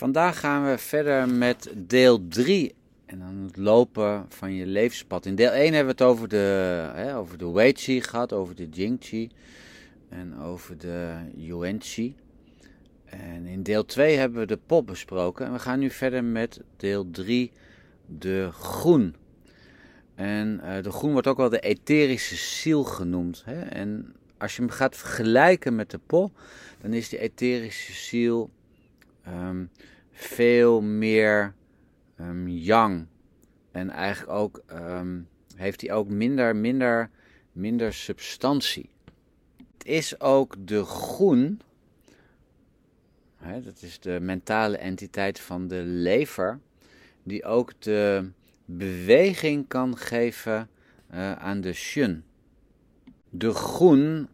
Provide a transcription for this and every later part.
Vandaag gaan we verder met deel 3 en dan het lopen van je levenspad. In deel 1 hebben we het over de, hè, over de Wei Chi gehad, over de Jing Chi en over de Yuan Chi. En in deel 2 hebben we de pop besproken en we gaan nu verder met deel 3, de groen. En uh, de groen wordt ook wel de etherische ziel genoemd. Hè? En als je hem gaat vergelijken met de po, dan is die etherische ziel um, veel meer um, yang. En eigenlijk ook um, heeft hij ook minder, minder, minder substantie. Het is ook de groen, hè, dat is de mentale entiteit van de lever, die ook de beweging kan geven uh, aan de shun. De groen,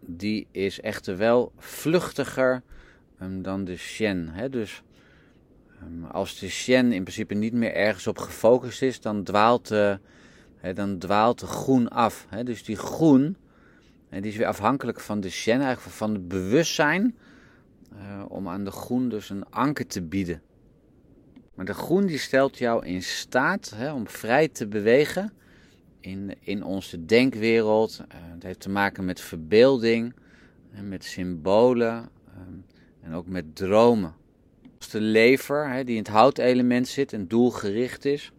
die is echter wel vluchtiger dan de shen. Hè? Dus um, als de shen in principe niet meer ergens op gefocust is, dan dwaalt de, dan dwaalt de groen af. Hè? Dus die groen, die is weer afhankelijk van de shen, eigenlijk van het bewustzijn, uh, om aan de groen dus een anker te bieden. Maar de groen die stelt jou in staat hè, om vrij te bewegen in, in onze denkwereld. Uh, het heeft te maken met verbeelding, met symbolen um, en ook met dromen. Als de lever, hè, die in het houtelement zit en doelgericht is,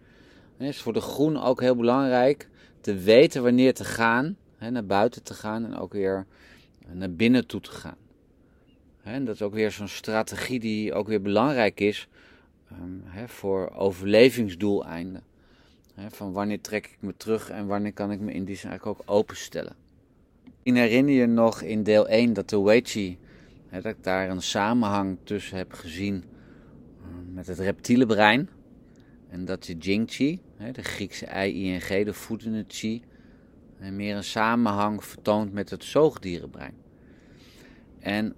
hè, is voor de groen ook heel belangrijk te weten wanneer te gaan, hè, naar buiten te gaan en ook weer naar binnen toe te gaan. En dat is ook weer zo'n strategie die ook weer belangrijk is um, hè, voor overlevingsdoeleinden. Hè, van wanneer trek ik me terug en wanneer kan ik me in die zin eigenlijk ook openstellen. Ik herinner je nog in deel 1 dat de Weichi, dat ik daar een samenhang tussen heb gezien uh, met het reptiele brein. En dat de Jing-Chi, de Griekse I-I-N-G, de voedende Chi, meer een samenhang vertoont met het zoogdierenbrein. En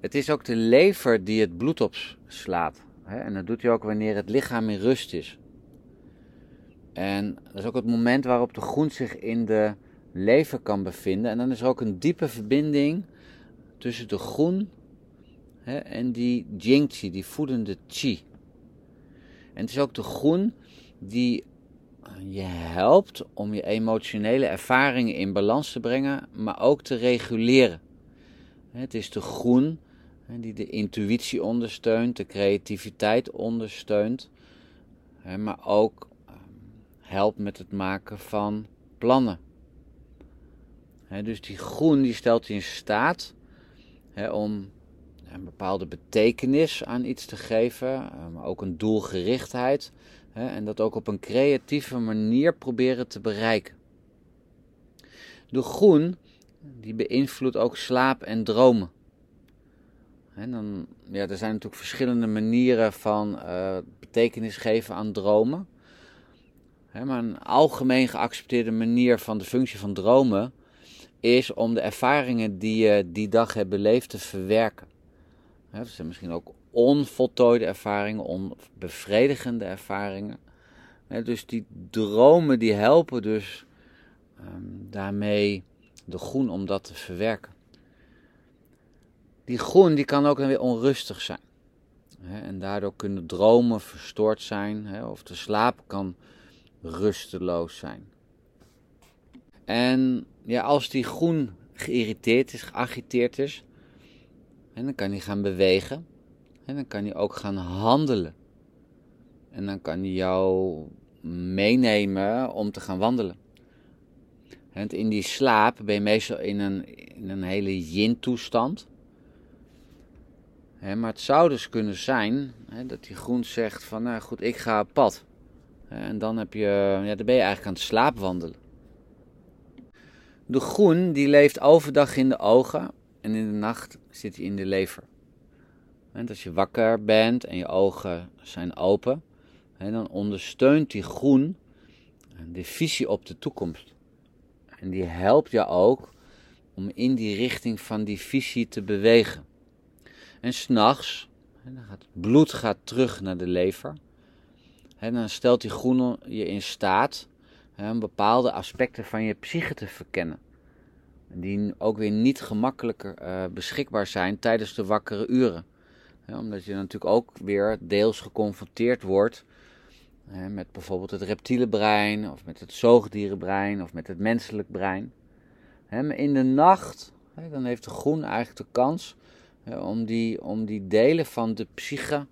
het is ook de lever die het bloed opslaat. En dat doet hij ook wanneer het lichaam in rust is. En dat is ook het moment waarop de groen zich in de lever kan bevinden. En dan is er ook een diepe verbinding tussen de groen hè, en die jingchi, die voedende chi. En het is ook de groen die je helpt om je emotionele ervaringen in balans te brengen, maar ook te reguleren. Het is de groen die de intuïtie ondersteunt, de creativiteit ondersteunt, maar ook helpt met het maken van plannen. dus die groen die stelt je in staat om een bepaalde betekenis aan iets te geven, maar ook een doelgerichtheid en dat ook op een creatieve manier proberen te bereiken. De groen die beïnvloedt ook slaap en dromen. En dan, ja, er zijn natuurlijk verschillende manieren van uh, betekenis geven aan dromen. maar een algemeen geaccepteerde manier van de functie van dromen is om de ervaringen die je die dag hebt beleefd te verwerken. He, dat zijn misschien ook onvoltooide ervaringen, onbevredigende ervaringen. dus die dromen die helpen dus um, daarmee de groen om dat te verwerken. Die groen die kan ook dan weer onrustig zijn. En daardoor kunnen dromen verstoord zijn. Of de slaap kan rusteloos zijn. En ja, als die groen geïrriteerd is, geagiteerd is, dan kan hij gaan bewegen. En dan kan hij ook gaan handelen. En dan kan hij jou meenemen om te gaan wandelen. En in die slaap ben je meestal in een, in een hele yin-toestand maar het zou dus kunnen zijn dat die groen zegt van nou goed, ik ga op pad. en dan, heb je, ja, dan ben je eigenlijk aan het slaapwandelen. De groen die leeft overdag in de ogen en in de nacht zit hij in de lever. En als je wakker bent en je ogen zijn open, dan ondersteunt die groen de visie op de toekomst. En die helpt je ook om in die richting van die visie te bewegen. En s'nachts, het bloed gaat terug naar de lever. En dan stelt die groene je in staat bepaalde aspecten van je psyche te verkennen. Die ook weer niet gemakkelijker uh, beschikbaar zijn tijdens de wakkere uren. omdat je natuurlijk ook weer deels geconfronteerd wordt met bijvoorbeeld het reptiele brein, of met het zoogdierenbrein, of met het menselijk brein. in de nacht, dan heeft de groen eigenlijk de kans om, die, om die delen van de psyche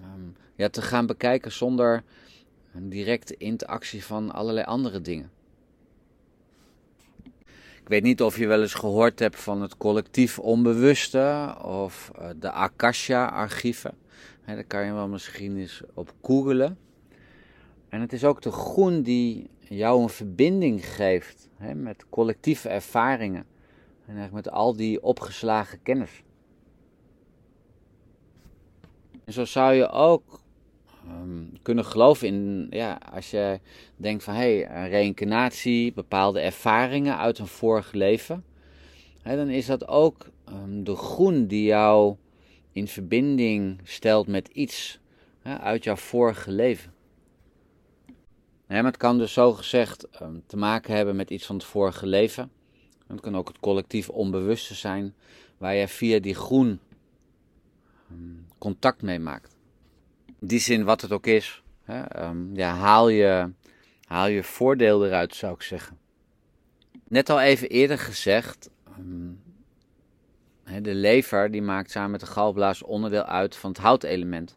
ehm, ja, te gaan bekijken zonder een directe interactie van allerlei andere dingen. Ik weet niet of je wel eens gehoord hebt van het collectief onbewuste of eh, de Akasha-archieven. Daar kan je wel misschien eens op googelen. En het is ook de groen die jou een verbinding geeft hè, met collectieve ervaringen. En eigenlijk met al die opgeslagen kennis. En zo zou je ook Ehm, kunnen geloven in, ja, als je denkt van hé, hey, reïncarnatie, bepaalde ervaringen uit een vorig leven, hè, dan is dat ook um, de groen die jou in verbinding stelt met iets hè, uit jouw vorige leven. het kan dus zo gezegd um, te maken hebben met iets van het vorige leven. Het kan ook het collectief onbewuste zijn, waar je via die groen contact mee maakt die zin, wat het ook is, hè, ehm, ja, haal, je, haal je voordeel eruit, zou ik zeggen. Net al even eerder gezegd, um, de lever die maakt samen met de galblaas onderdeel uit van het houtelement.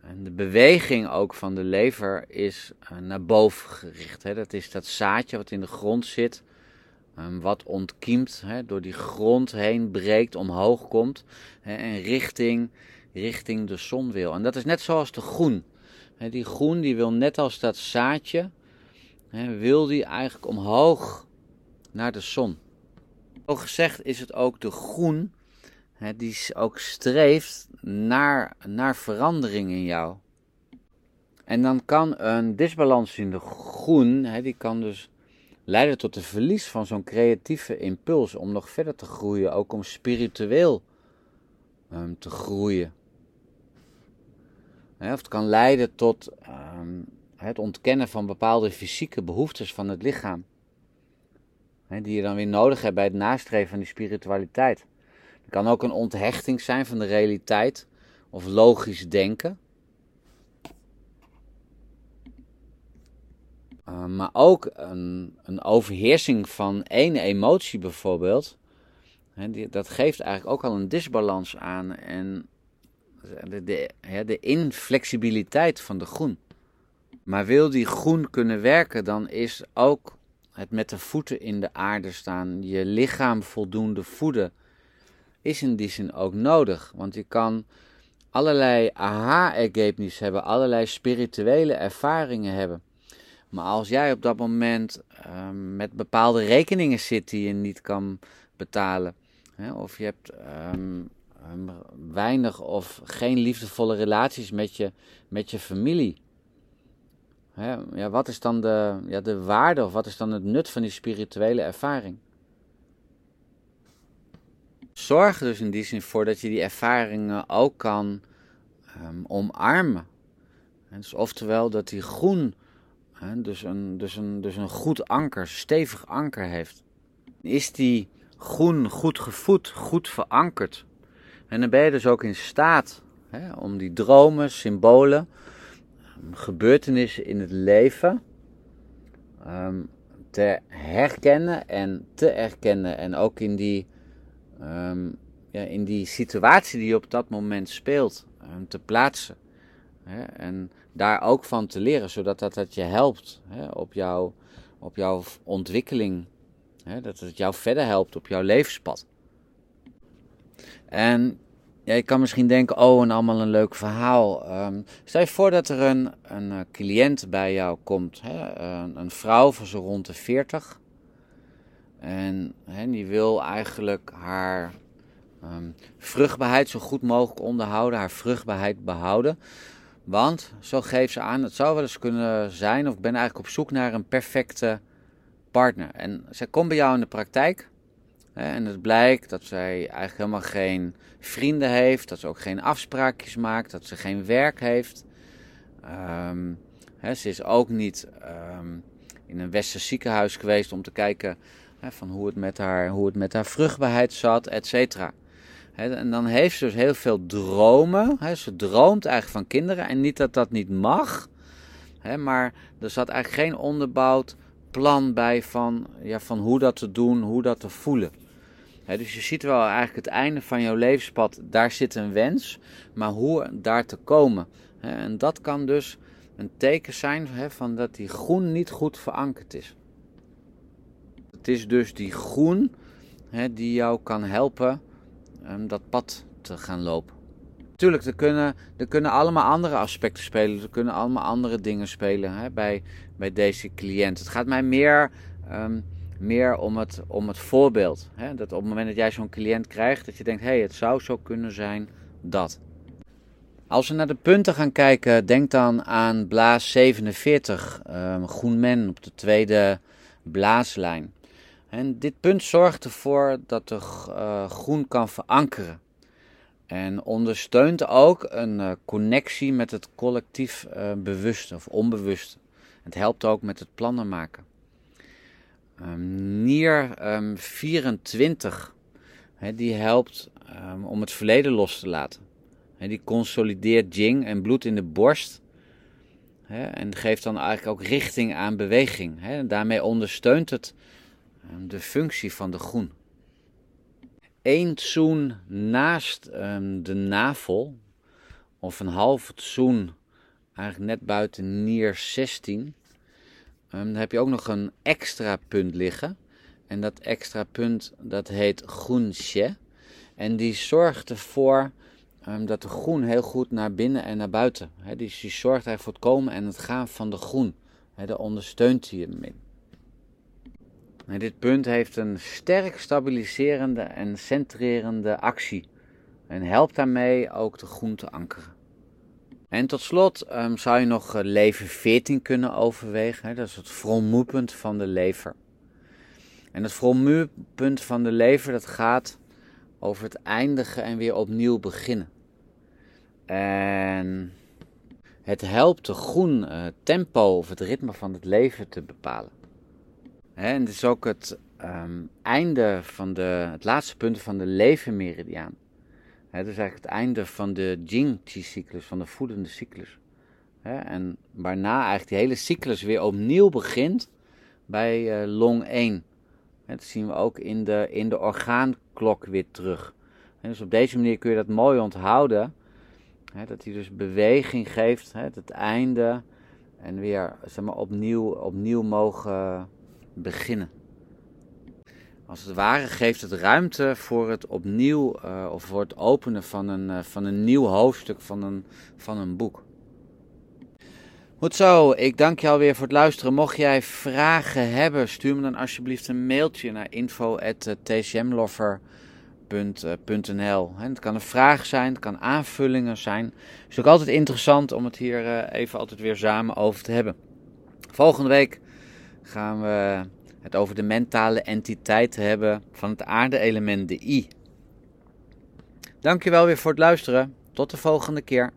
En de beweging ook van de lever is uh, naar boven gericht. Hè. Dat is dat zaadje wat in de grond zit, um, wat ontkiemt, door die grond heen breekt, omhoog komt en richting richting de zon wil. En dat is net zoals de groen. Die groen die wil net als dat zaadje, wil die eigenlijk omhoog naar de zon. Zo gezegd is het ook de groen die ook streeft naar, naar verandering in jou. En dan kan een disbalans in de groen, die kan dus leiden tot het verlies van zo'n creatieve impuls om nog verder te groeien, ook om spiritueel um, te groeien. Of het kan leiden tot ehm, het ontkennen van bepaalde fysieke behoeftes van het lichaam. die je dan weer nodig hebt bij het nastreven van die spiritualiteit. Het kan ook een onthechting zijn van de realiteit of logisch denken. Ehm, maar ook een, een, overheersing van één emotie bijvoorbeeld. die, dat geeft eigenlijk ook al een disbalans aan en de, de, de inflexibiliteit van de groen. Maar wil die groen kunnen werken, dan is ook het met de voeten in de aarde staan, je lichaam voldoende voeden, is in die zin ook nodig. Want je kan allerlei aha-ergebnissen hebben, allerlei spirituele ervaringen hebben. Maar als jij op dat moment ehm, met bepaalde rekeningen zit die je niet kan betalen, hè, of je hebt Ehm, weinig of geen liefdevolle relaties met je, met je familie. ja, wat is dan de, ja, de waarde of wat is dan het nut van die spirituele ervaring? Zorg dus in die zin voor dat je die ervaringen ook kan um, omarmen. dus oftewel dat die groen dus, een, dus, een, dus een goed anker, stevig anker heeft. Is die groen goed gevoed, goed verankerd? En dan ben je dus ook in staat hè, om die dromen, symbolen, gebeurtenissen in het leven ehm, te herkennen en te erkennen. En ook in die, ehm, ja, in die situatie die op dat moment speelt, um, te plaatsen. Hè, en daar ook van te leren, zodat dat, dat je helpt hè, op, jouw, op jouw ontwikkeling. Hè, dat het jou verder helpt op jouw levenspad. En ja, je kan misschien denken, oh, en allemaal een leuk verhaal. Um, stel je voor dat er een, een uh, cliënt bij jou komt, hè? Een, een, vrouw van zo rond de 40. En hè, die wil eigenlijk haar um, vruchtbaarheid zo goed mogelijk onderhouden, haar vruchtbaarheid behouden. Want, zo geeft ze aan, het zou wel eens kunnen zijn, of ik ben eigenlijk op zoek naar een perfecte partner. En zij komt bij jou in de praktijk en het blijkt dat zij eigenlijk helemaal geen vrienden heeft, dat ze ook geen afspraakjes maakt, dat ze geen werk heeft. Um, ze is ook niet um, in een westers ziekenhuis geweest om te kijken van hoe, het met haar, hoe het met haar vruchtbaarheid zat, et cetera. en dan heeft ze dus heel veel dromen. ze droomt eigenlijk van kinderen. En niet dat dat niet mag. maar er zat eigenlijk geen onderbouwd plan bij van, ja, van hoe dat te doen, hoe dat te voelen. Dus je ziet wel eigenlijk het einde van jouw levenspad. Daar zit een wens. Maar hoe daar te komen. en dat kan dus een teken zijn van dat die groen niet goed verankerd is. Het is dus die groen die jou kan helpen um, dat pad te gaan lopen. Tuurlijk, er kunnen, er kunnen allemaal andere aspecten spelen. Er kunnen allemaal andere dingen spelen bij, bij deze cliënt. Het gaat mij meer, um, meer om, het, om het voorbeeld. Hè? Dat op het moment dat jij zo'n cliënt krijgt, dat je denkt: hé, hey, het zou zo kunnen zijn dat. Als we naar de punten gaan kijken, denk dan aan blaas 47, um, groen men op de tweede blaaslijn. En dit punt zorgt ervoor dat de uh, groen kan verankeren. En ondersteunt ook een uh, connectie met het collectief uh, bewust of onbewust. Het helpt ook met het plannen maken. Um, Nier um, 24, he, die helpt um, om het verleden los te laten. He, die consolideert Jing en bloed in de borst. En geeft dan eigenlijk ook richting aan beweging. Daarmee ondersteunt het de functie van de groen. Eén zoen naast de navel, of een half zoen eigenlijk net buiten nier 16, um, ehm, dan heb je ook nog een extra punt liggen. En dat extra punt dat heet groensje. En die zorgt ervoor um, dat de groen heel goed naar binnen en naar buiten. He, die, die zorgt eigenlijk voor het komen en het gaan van de groen. Daar ondersteunt hij hem in dit punt heeft een sterk stabiliserende en centrerende actie en helpt daarmee ook de groen te ankeren. En tot slot um, zou je nog eh, lever 14 kunnen overwegen. Hè? Dat is het vromoepunt van de lever. En het vromoepunt van de lever dat gaat over het eindigen en weer opnieuw beginnen. En het helpt de groen uh, tempo of het ritme van het leven te bepalen en het is ook het ehm, einde van de, het laatste punt van de levenmeridiaan. Het is eigenlijk het einde van de Jing-cyclus, van de voedende cyclus. en waarna eigenlijk die hele cyclus weer opnieuw begint bij uh, long 1. dat zien we ook in de, in de orgaanklok weer terug. dus op deze manier kun je dat mooi onthouden. dat hij dus beweging geeft, het einde. En weer zeg maar, opnieuw, opnieuw mogen beginnen. Als het ware geeft het ruimte voor het opnieuw uh, of voor het openen van een, uh, van een nieuw hoofdstuk van een, van een boek. Goed zo, ik dank je alweer voor het luisteren. Mocht jij vragen hebben, stuur me dan alsjeblieft een mailtje naar info.tcmloffer.nl. Het kan een vraag zijn, het kan aanvullingen zijn. Het is ook altijd interessant om het hier even altijd weer samen over te hebben. Volgende week gaan we het over de mentale entiteit hebben van het aarde-element, de I. Dankjewel weer voor het luisteren. Tot de volgende keer.